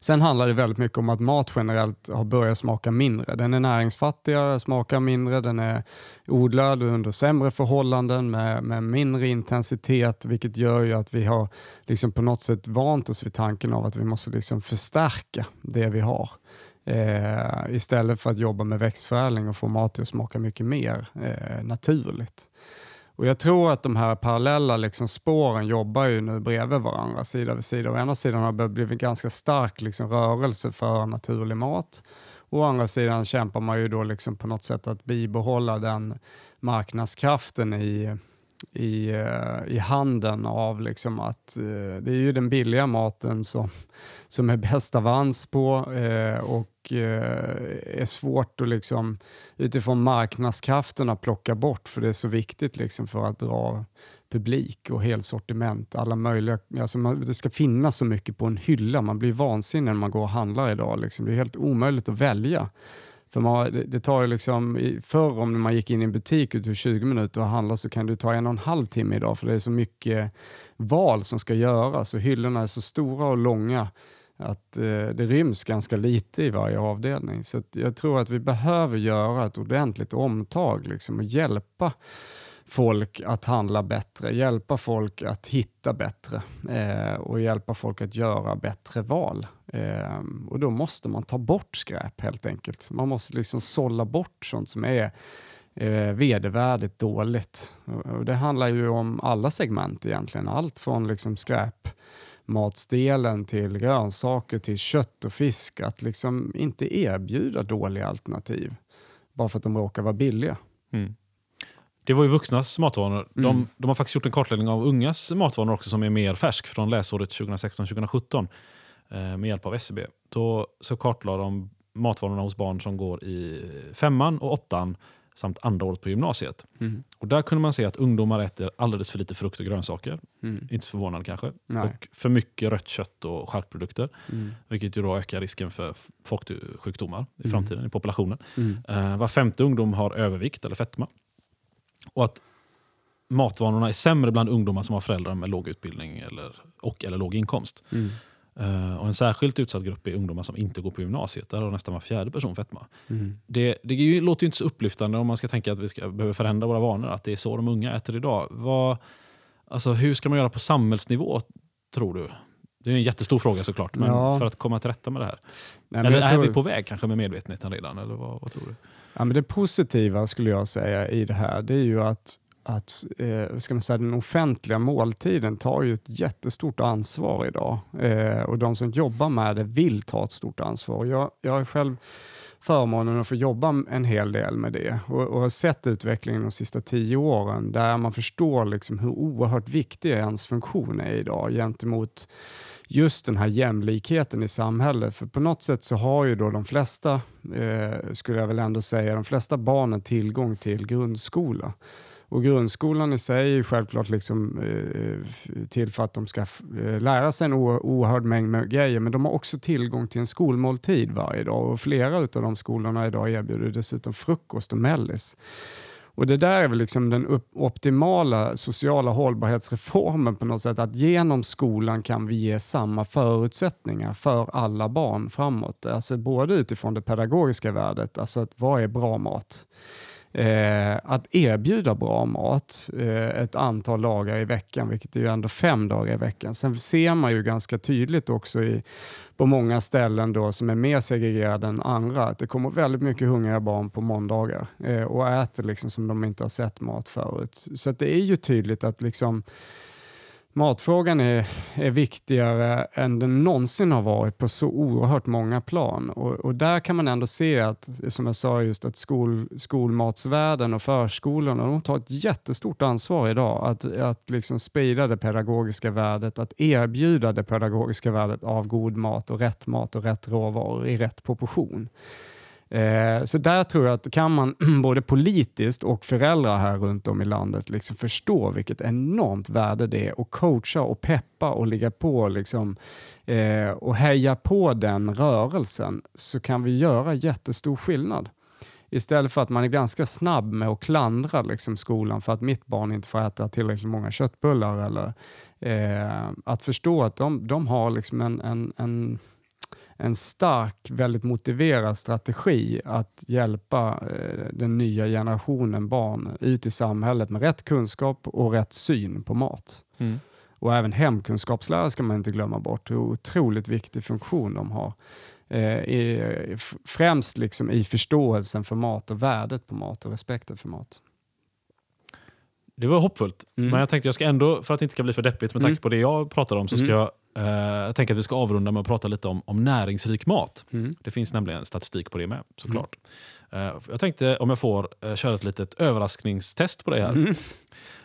Sen handlar det väldigt mycket om att mat generellt har börjat smaka mindre. Den är näringsfattigare, smakar mindre, den är odlad under sämre förhållanden med, med mindre intensitet, vilket gör ju att vi har liksom på något sätt vant oss vid tanken av att vi måste liksom förstärka det vi har. Eh, istället för att jobba med växtförädling och få mat att smaka mycket mer eh, naturligt. Och Jag tror att de här parallella liksom spåren jobbar ju nu bredvid varandra, sida vid sida. Å ena sidan har det blivit en ganska stark liksom rörelse för naturlig mat. Å andra sidan kämpar man ju då liksom på något sätt att bibehålla den marknadskraften i, i, eh, i handeln av liksom att eh, det är ju den billiga maten som, som är bäst avans på eh, och är svårt att liksom, utifrån marknadskrafterna plocka bort för det är så viktigt liksom för att dra publik och helsortiment. Alla möjliga, alltså man, det ska finnas så mycket på en hylla. Man blir vansinnig när man går och handlar idag. Liksom. Det är helt omöjligt att välja. För man, det, tar ju liksom, förr om man gick in i en butik och tog 20 minuter och handlade så kan det ta en och en halv timme idag för det är så mycket val som ska göras och hyllorna är så stora och långa att eh, det ryms ganska lite i varje avdelning. Så jag tror att vi behöver göra ett ordentligt omtag liksom, och hjälpa folk att handla bättre, hjälpa folk att hitta bättre eh, och hjälpa folk att göra bättre val. Eh, och Då måste man ta bort skräp helt enkelt. Man måste liksom sålla bort sånt som är eh, vedervärdigt dåligt. Och, och det handlar ju om alla segment egentligen. Allt från liksom skräp matsdelen till grönsaker, till kött och fisk. Att liksom inte erbjuda dåliga alternativ bara för att de råkar vara billiga. Mm. Det var ju vuxnas matvanor. De, mm. de, har faktiskt gjort en kartläggning av ungas matvanor också som är mer färsk från läsåret 2016-2017 eh, med hjälp av SCB. Då så kartlade de matvanorna hos barn som går i femman och åttan samt andra året på gymnasiet. Mm. Och Där kunde man se att ungdomar äter alldeles för lite frukt och grönsaker. Mm. Inte så förvånande kanske. Nej. Och för mycket rött kött och charkprodukter. Mm. Vilket ju då ökar risken för folksjukdomar i mm. framtiden i populationen. Uh, var femte ungdom har övervikt eller fetma. Och att matvanorna är sämre bland ungdomar som har föräldrar med låg utbildning eller, och eller låg inkomst. Uh, och En särskilt utsatt grupp är ungdomar som inte går på gymnasiet. Där har nästan var fjärde person fetma. Mm. Det, det låter ju inte så upplyftande om man ska tänka att vi ska, behöver förändra våra vanor. Att det är så de unga äter idag. Vad, alltså, hur ska man göra på samhällsnivå, tror du? Det är en jättestor fråga såklart, men ja. för att komma till rätta med det här. Nej, eller är tror... vi på väg kanske med medvetenheten redan? Eller vad, vad tror du? Ja, men det positiva skulle jag säga i det här, det är ju att att eh, ska man säga, den offentliga måltiden tar ju ett jättestort ansvar idag eh, och de som jobbar med det vill ta ett stort ansvar. Jag, jag har själv förmånen att få jobba en hel del med det och, och har sett utvecklingen de sista tio åren där man förstår liksom hur oerhört viktig ens funktion är idag gentemot just den här jämlikheten i samhället. För på något sätt så har ju då de flesta, eh, skulle jag väl ändå säga, de flesta barnen tillgång till grundskola. Och grundskolan i sig är självklart liksom, eh, eh till för att de ska eh, lära sig en oerhörd mängd med grejer, men de har också tillgång till en skolmåltid varje dag och flera av de skolorna idag erbjuder dessutom frukost och mellis. Och Det där är väl liksom den optimala sociala hållbarhetsreformen på något sätt, att genom skolan kan vi ge samma förutsättningar för alla barn framåt. Alltså både utifrån det pedagogiska värdet, alltså att vad är bra mat? Eh, att erbjuda bra mat eh, ett antal dagar i veckan, vilket är ju ändå fem dagar i veckan. Sen ser man ju ganska tydligt också i, på många ställen då som är mer segregerade än andra, att det kommer väldigt mycket hungriga barn på måndagar eh, och äter liksom som de inte har sett mat förut. Så det är ju tydligt att liksom matfrågan är, är viktigare än den någonsin har varit på så oerhört många plan. Och, och, där kan man ändå se att, som jag sa, just att skol, skolmatsvärlden och förskolorna de tar ett jättestort ansvar idag att, att liksom sprida det pedagogiska värdet, att erbjuda det pedagogiska värdet av god mat och rätt mat och rätt råvaror i rätt proportion. Eh, så där tror jag att kan man både politiskt och föräldrar här runt om i landet liksom förstå vilket enormt värde det är och coacha och peppa och ligga på liksom, eh, och heja på den rörelsen så kan vi göra jättestor skillnad. Istället för att man är ganska snabb med att klandra liksom, skolan för att mitt barn inte får äta tillräckligt många köttbullar. Eller, eh, att förstå att de, de har liksom en, en, en en stark, väldigt motiverad strategi att hjälpa eh, den nya generationen barn ut i samhället med rätt kunskap och rätt syn på mat. Mm. Och även hemkunskapslärare ska man inte glömma bort, hur otroligt viktig funktion de har. Eh, i, främst liksom i förståelsen för mat och värdet på mat och respekten för mat. Det var hoppfullt, mm. men jag tänkte jag ska ändå, för att det inte ska bli för deppigt med tanke mm. på det jag pratar om, så ska mm. jag jag tänker att vi ska avrunda med att prata lite om, om näringsrik mat. Mm. Det finns nämligen statistik på det med såklart. Mm. Uh, jag tänkte om jag får uh, köra ett litet överraskningstest på det här.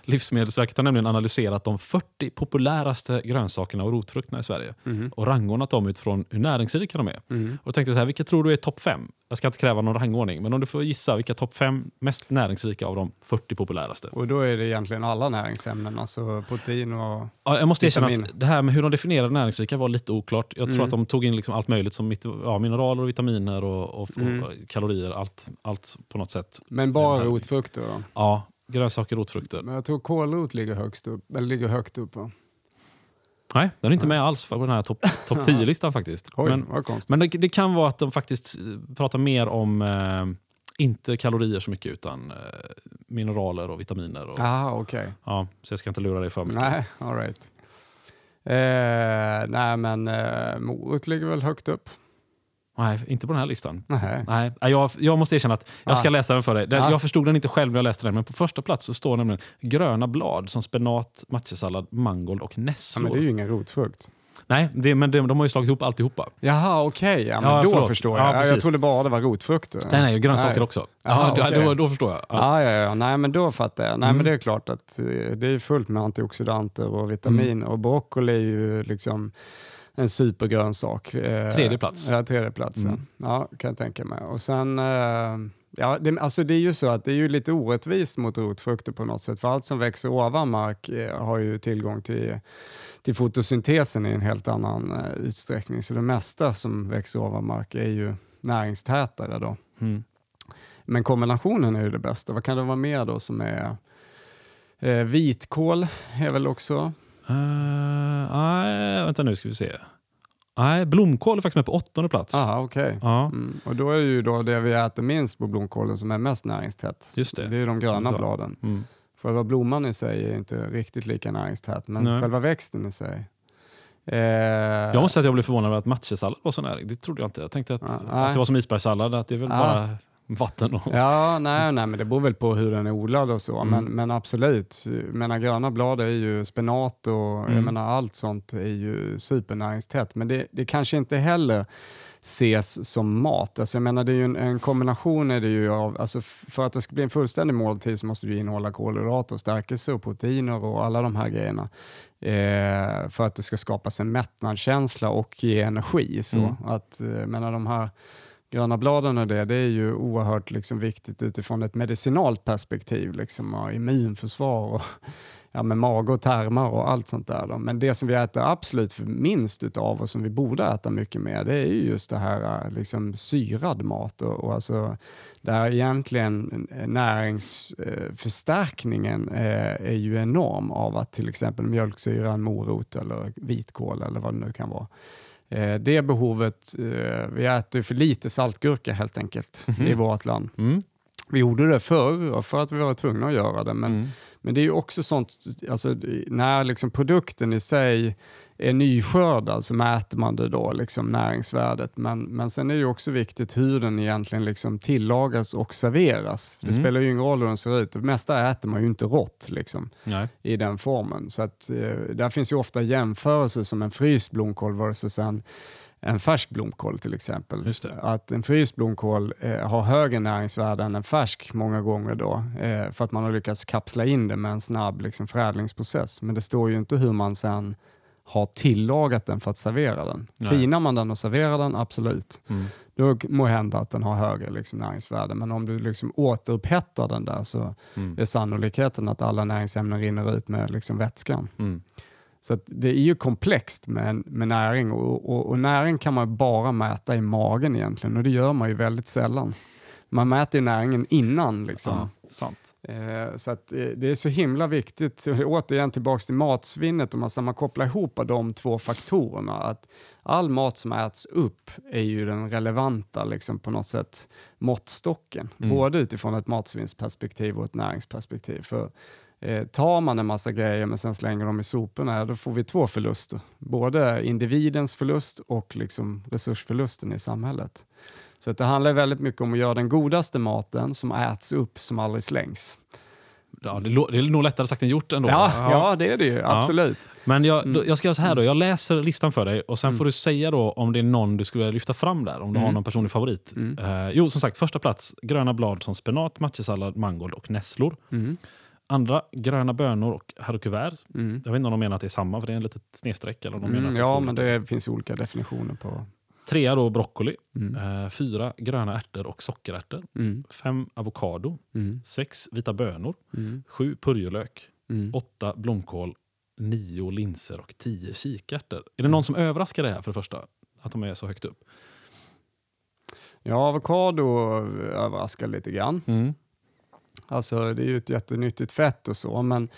Mm. Livsmedelsverket har nämligen analyserat de 40 populäraste grönsakerna och rotfrukterna i Sverige mm. och rangordnat dem utifrån hur näringsrika de är. Mm. Och tänkte så här, vilka tror du är topp 5? Jag ska inte kräva någon rangordning, men om du får gissa vilka topp 5 mest näringsrika av de 40 populäraste? Och då är det egentligen alla näringsämnen, alltså protein och ja, Jag måste erkänna att det här med hur de definierade näringsrika var lite oklart. Jag tror mm. att de tog in liksom allt möjligt som ja, mineraler och vitaminer och, och, mm. och kalorier, allt, allt på något sätt. Men bara rotfrukter? Ja, Grönsaker rotfrukter. Men jag tror kålrot ligger högst upp. Eller ligger högt upp va? Nej, den är inte med alls på den här topp top 10-listan faktiskt. Oj, men men det, det, kan vara att de faktiskt eh, pratar mer om, eh, inte kalorier så mycket, utan eh, mineraler och vitaminer. Och, Aha, okay. ja, så jag ska inte lura dig för mycket. Nej, all right. Eh, nej, men eh, morot ligger väl högt upp. Nej, inte på den här listan. Nej. Nej, jag, jag måste erkänna att jag ska ah. läsa den för dig. Den, ah. Jag förstod den inte själv när jag läste den, men på första plats så står nämligen gröna blad som spenat, matjesallad, mangold och nässlor. Ja, men det är ju ingen rotfrukt. Nej, det, men de, de har ju slagit ihop alltihopa. Jaha, okej. Okay. Ja, ja, då förlåt. förstår jag. Ja, jag trodde bara det var rotfrukter. Nej, nej, grönsaker nej. också. Jaha, okay. då, då förstår jag. Ja. Ja, ja, Nej, men då fattar jag. Nej, mm. men det är klart att eh, det är fullt med antioxidanter och vitaminer. Mm. Och broccoli är ju liksom en supergrönsak. Eh, tredje plats. Ja, tredje platsen. Mm. Ja, kan jag tänka mig. Och sen, eh, ja, det, alltså det är ju så att det är ju lite orättvist mot rotfrukter på något sätt, för allt som växer ovan mark eh, har ju tillgång till till fotosyntesen i en helt annan uh, utsträckning. Så det mesta som växer ovan mark är ju näringstätare. Då. Mm. Men kombinationen är ju det bästa. Vad kan det vara mer då som är eh, vitkål är väl också Uh, nej, vänta nu ska vi se. Nej, blomkål är faktiskt med på åttonde plats. Aha, okay. Ja. Mm. Och då är det ju då det vi äter minst på blomkålen som är mest näringstätt. Just det. det är de gröna bladen. Mm. Själva blomman i sig är inte riktigt lika näringstät, men Nej. själva växten i sig. Eh... Jag måste säga att jag blev förvånad över att matjesallad var så näring. Det trodde jag inte. Jag tänkte att, ah, att det var som isbergssallad, att det är väl ah. bara vatten. Och... Ja, nej, nej, men det beror väl på hur den är odlad och så. Mm. Men, men absolut, menar, gröna blad är ju spenat och mm. jag menar, allt sånt är ju supernäringstätt. Men det, det kanske inte heller ses som mat. Alltså jag menar, det är ju en, en, kombination är det ju av, alltså för att det ska bli en fullständig måltid så måste du innehålla kolhydrater, stärkelse och proteiner och alla de här grejerna. Eh, för att det ska skapas en mättnadskänsla och ge energi. Så mm. att, eh, menar, de här gröna bladen och det, det är ju oerhört liksom viktigt utifrån ett medicinalt perspektiv, liksom, och immunförsvar och ja, med mage och tarmar och allt sånt där. Då. Men det som vi äter absolut för minst utav och som vi borde äta mycket mer, det är ju just det här liksom, syrad mat. Och, och alltså, där egentligen eh, näringsförstärkningen eh, är, eh, är ju enorm av att till exempel mjölksyra, en morot eller vitkål eller vad det nu kan vara det behovet, eh, vi äter för lite saltgurka helt enkelt mm -hmm. i vårt land. Mm. Vi gjorde det förr för att vi var tvungna att göra det, men, Mm. men det är ju också sånt, alltså, när liksom produkten i sig är nyskördad så mäter man det då, liksom näringsvärdet. Men, men sen är det ju också viktigt hur den egentligen liksom tillagas och serveras. Det Mm. spelar ju ingen roll hur den ser ut. Det mesta äter man ju inte rått liksom, Nej. i den formen. Så att, eh, där finns ju ofta jämförelser som en fryst blomkål versus en, en färsk blomkål till exempel. Att en fryst blomkål eh, har högre näringsvärde än en färsk många gånger då, eh, för att man har lyckats kapsla in det med en snabb liksom, förädlingsprocess. Men det står ju inte hur man sen har tillagat den för att servera den. Nej. Tinar man den och serverar den, absolut. Mm. Då må hända att den har högre liksom, näringsvärde. Men om du liksom återupphetsar den där så Mm. är sannolikheten att alla näringsämnen rinner ut med liksom, vätskan. Mm. Så det är ju komplext med, med näring och, och, och näring kan man bara mäta i magen egentligen och det gör man ju väldigt sällan. Man mäter ju näringen innan. Liksom. Ja, sant. Eh, så att, eh, det är så himla viktigt, återigen tillbaka till matsvinnet, om man, så man kopplar ihop de två faktorerna. Att all mat som äts upp är ju den relevanta liksom, på något sätt måttstocken. Mm. Både utifrån ett matsvinnsperspektiv och ett näringsperspektiv. För eh, Tar man en massa grejer men sen slänger dem i soporna, då får vi två förluster. Både individens förlust och liksom resursförlusten i samhället. Så det handlar väldigt mycket om att göra den godaste maten som äts upp, som aldrig slängs. Ja, det, är nog lättare sagt än gjort ändå. Ja, ja. det är det ju. Absolut. Men jag, Mm. jag ska göra så här då. Jag läser listan för dig och sen får du säga då om det är någon du skulle vilja lyfta fram där. Om du har Mm. någon personlig favorit. Mm. Eh, jo, som sagt, första plats gröna blad som spenat, matjesallad, mangold och nässlor. Mm. Andra gröna bönor och haricots Mm. Jag vet inte om de menar att det är samma, för det är en litet snedstreck. Eller om de menar Mm, att ja, men det finns olika definitioner på... Trea då broccoli. Mm. Eh, fyra gröna ärtor och sockerärtor. Mm. Fem avokado. Mm. Sex vita bönor. Mm. Sju purjolök. Mm. Åtta blomkål. Nio linser och tio kikärtor. Är det någon som överraskar det här för det första? Att de är så högt upp? Ja, avokado överraskar lite grann. Mm. Alltså, det är ju ett jättenyttigt fett och så, men,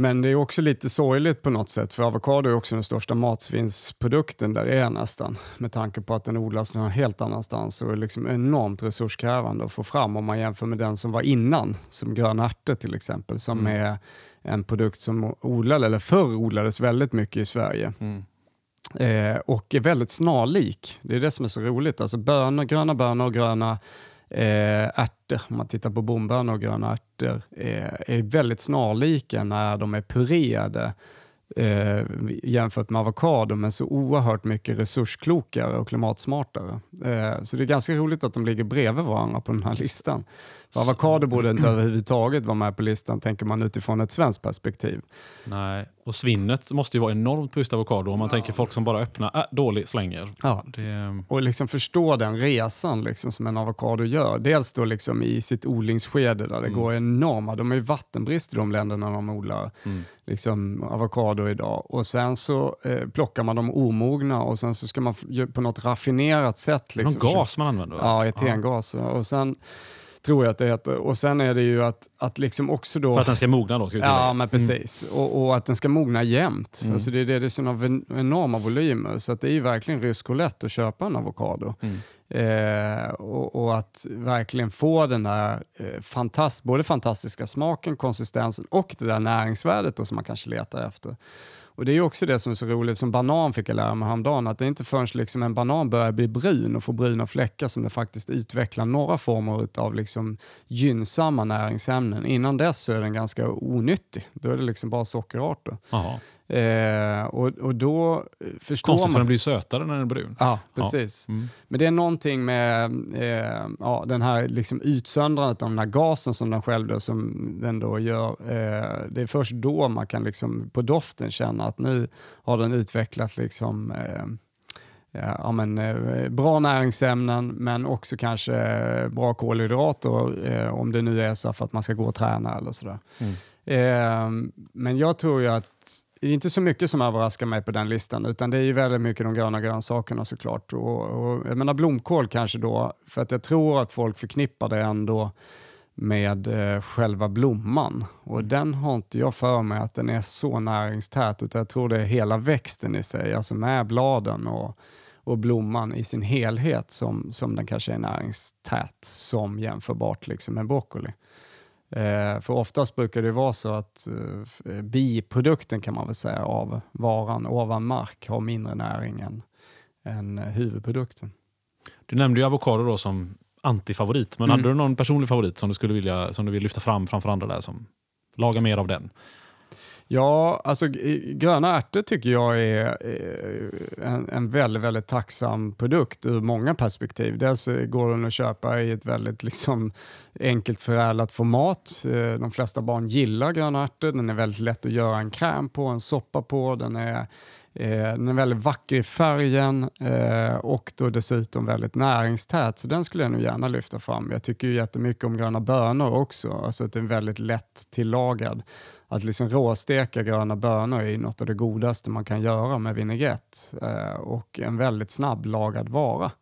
men det är också lite sorgligt på något sätt, för avokado är också den största matsvinnsprodukten där det är nästan, med tanke på att den odlas någon helt annanstans och är liksom enormt resurskrävande att få fram om man jämför med den som var innan, som gröna ärtor till exempel, som Mm. är en produkt som odlade, eller förr odlades väldigt mycket i Sverige. Mm. Eh, och är väldigt snarlik. Det är det som är så roligt. Alltså bönor, gröna bönor och gröna eh, ärtor, om man tittar på bombönor och gröna ärtor, eh, är väldigt snarlika när de är purerade eh, jämfört med avokado, men så oerhört mycket resursklokare och klimatsmartare. Eh, så det är ganska roligt att de ligger bredvid varandra på den här listan. För avokado borde inte överhuvudtaget vara med på listan, tänker man utifrån ett svenskt perspektiv. Nej. Och svinnet måste ju vara enormt på just avokado. Om man tänker folk som bara öppnar, äh, dålig, slänger. Ja, Det, och liksom förstå den resan liksom som en avokado gör. Dels då liksom i sitt odlingsskede där det Mm. går enorma, de är ju vattenbrist i de länderna de odlar mm. liksom avokado idag. Och sen så eh, plockar man dem omogna och sen så ska man på något raffinerat sätt. Någon Liksom, gas man använder? Ja, etengas. Och sen tror jag att det heter. Och sen är det ju att, att liksom också då... För att den ska mogna då? Ska vi. Ja, men precis. Och, och att den ska mogna jämnt. Mm. Alltså det, är det, det är sådana enorma volymer, så att det är ju verkligen rysk lätt att köpa en avokado. Mm. Eh, och, och att verkligen få den där eh, fantast, både fantastiska smaken, konsistensen och det där näringsvärdet då, som man kanske letar efter. Och Det är också det som är så roligt, som banan fick jag lära mig häromdagen, att det är inte förrän liksom en banan börjar bli brun och får bruna fläckar som det faktiskt utvecklar några former av liksom gynnsamma näringsämnen. Innan dess så är den ganska onyttig. Då är det liksom bara sockerarter. Aha. Eh, och, och då eh, förstår Konstigt, för man... den blir sötare när den är brun. Ja, precis. Mm. Men det är någonting med eh, ja, den här liksom utsöndrandet av den här gasen som den själv då, som den då gör. Eh, det är först då man kan liksom på doften känna att nu har den utvecklat liksom, eh, ja, ja, men, eh, bra näringsämnen men också kanske bra kolhydrater om det nu är så för att man ska gå och träna eller sådär. Mm. Men jag tror ju att det är inte så mycket som överraskar mig på den listan, utan det är ju väldigt mycket de gröna grönsakerna såklart. Och, och, jag menar blomkål kanske då, för att jag tror att folk förknippar det ändå med eh, själva blomman. Och den har inte jag för mig att den är så näringstät, utan jag tror det är hela växten i sig, alltså med bladen och, och blomman i sin helhet som, som den kanske är näringstät som jämförbart liksom med broccoli. Eh, för oftast brukar det vara så att eh, biprodukten kan man väl säga av varan ovan mark har mindre näring än, än huvudprodukten. Du nämnde ju avokado då som antifavorit, men mm. hade du någon personlig favorit som du skulle vilja som du vill lyfta fram framför andra där som lagar mer av den? Ja, alltså gröna ärtor tycker jag är eh, en, en väldigt, väldigt tacksam produkt ur många perspektiv. Dels eh, går den att köpa i ett väldigt liksom, enkelt förädlat format. Eh, de flesta barn gillar gröna ärtor. Den är väldigt lätt att göra en kräm på, en soppa på. Den är Eh, den är väldigt vacker i färgen eh, och då dessutom väldigt näringstät, så den skulle jag nog gärna lyfta fram. Jag tycker ju jättemycket om gröna bönor också, alltså att den är väldigt lätt tillagad. Att liksom råsteka gröna bönor är något av det godaste man kan göra med vinägrett eh, och en väldigt snabblagad vara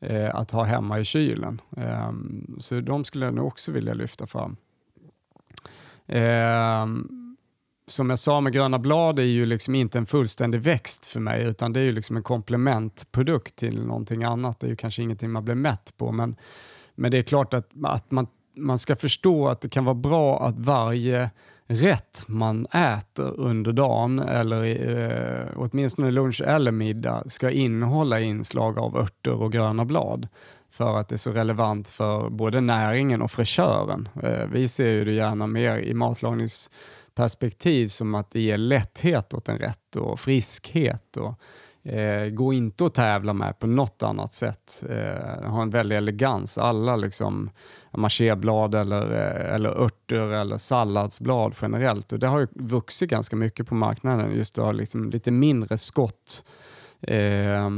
eh, att ha hemma i kylen. Eh, så de skulle jag nog också vilja lyfta fram. Ehm, som jag sa med gröna blad är ju liksom inte en fullständig växt för mig utan det är ju liksom en komplementprodukt till någonting annat. Det är ju kanske ingenting man blir mätt på men, men det är klart att, att man, man ska förstå att det kan vara bra att varje rätt man äter under dagen eller eh, åtminstone lunch eller middag ska innehålla inslag av örter och gröna blad för att det är så relevant för både näringen och fräschören. Eh, vi ser ju det gärna mer i matlagningsperspektiv som att det ger lätthet åt en rätt och friskhet. Och, eh, gå inte att tävla med på något annat sätt. Eh, har en väldig elegans. Alla liksom machéblad eller, eh, eller örter eller salladsblad generellt. Och det har ju vuxit ganska mycket på marknaden. Just att ha liksom lite mindre skott eh,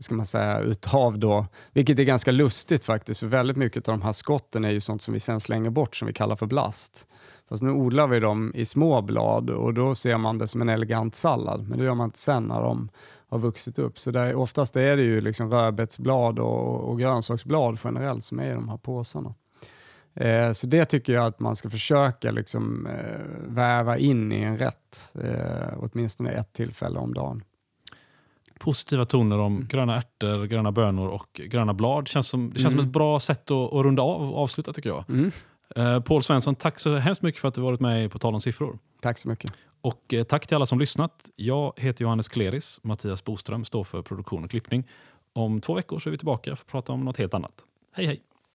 ska man säga, utav då, vilket är ganska lustigt faktiskt, för väldigt mycket av de här skotten är ju sånt som vi sen slänger bort som vi kallar för blast. Fast nu odlar vi dem i små blad och då ser man det som en elegant sallad, men det gör man inte sen när de har vuxit upp. Så där, oftast är det ju liksom rödbetsblad och, och grönsaksblad generellt som är i de här påsarna. Eh, så det tycker jag att man ska försöka liksom, eh, väva in i en rätt, eh, åtminstone ett tillfälle om dagen. Positiva toner om mm. gröna ärtor, gröna bönor och gröna blad. Känns som, det känns mm. som ett bra sätt att, att runda av och avsluta tycker jag. Mm. Eh, Paul Svensson, tack så hemskt mycket för att du varit med På tal om siffror. Tack så mycket. Och eh, tack till alla som lyssnat. Jag heter Johannes Kleris. Mattias Boström står för produktion och klippning. Om två veckor så är vi tillbaka för att prata om något helt annat. Hej hej!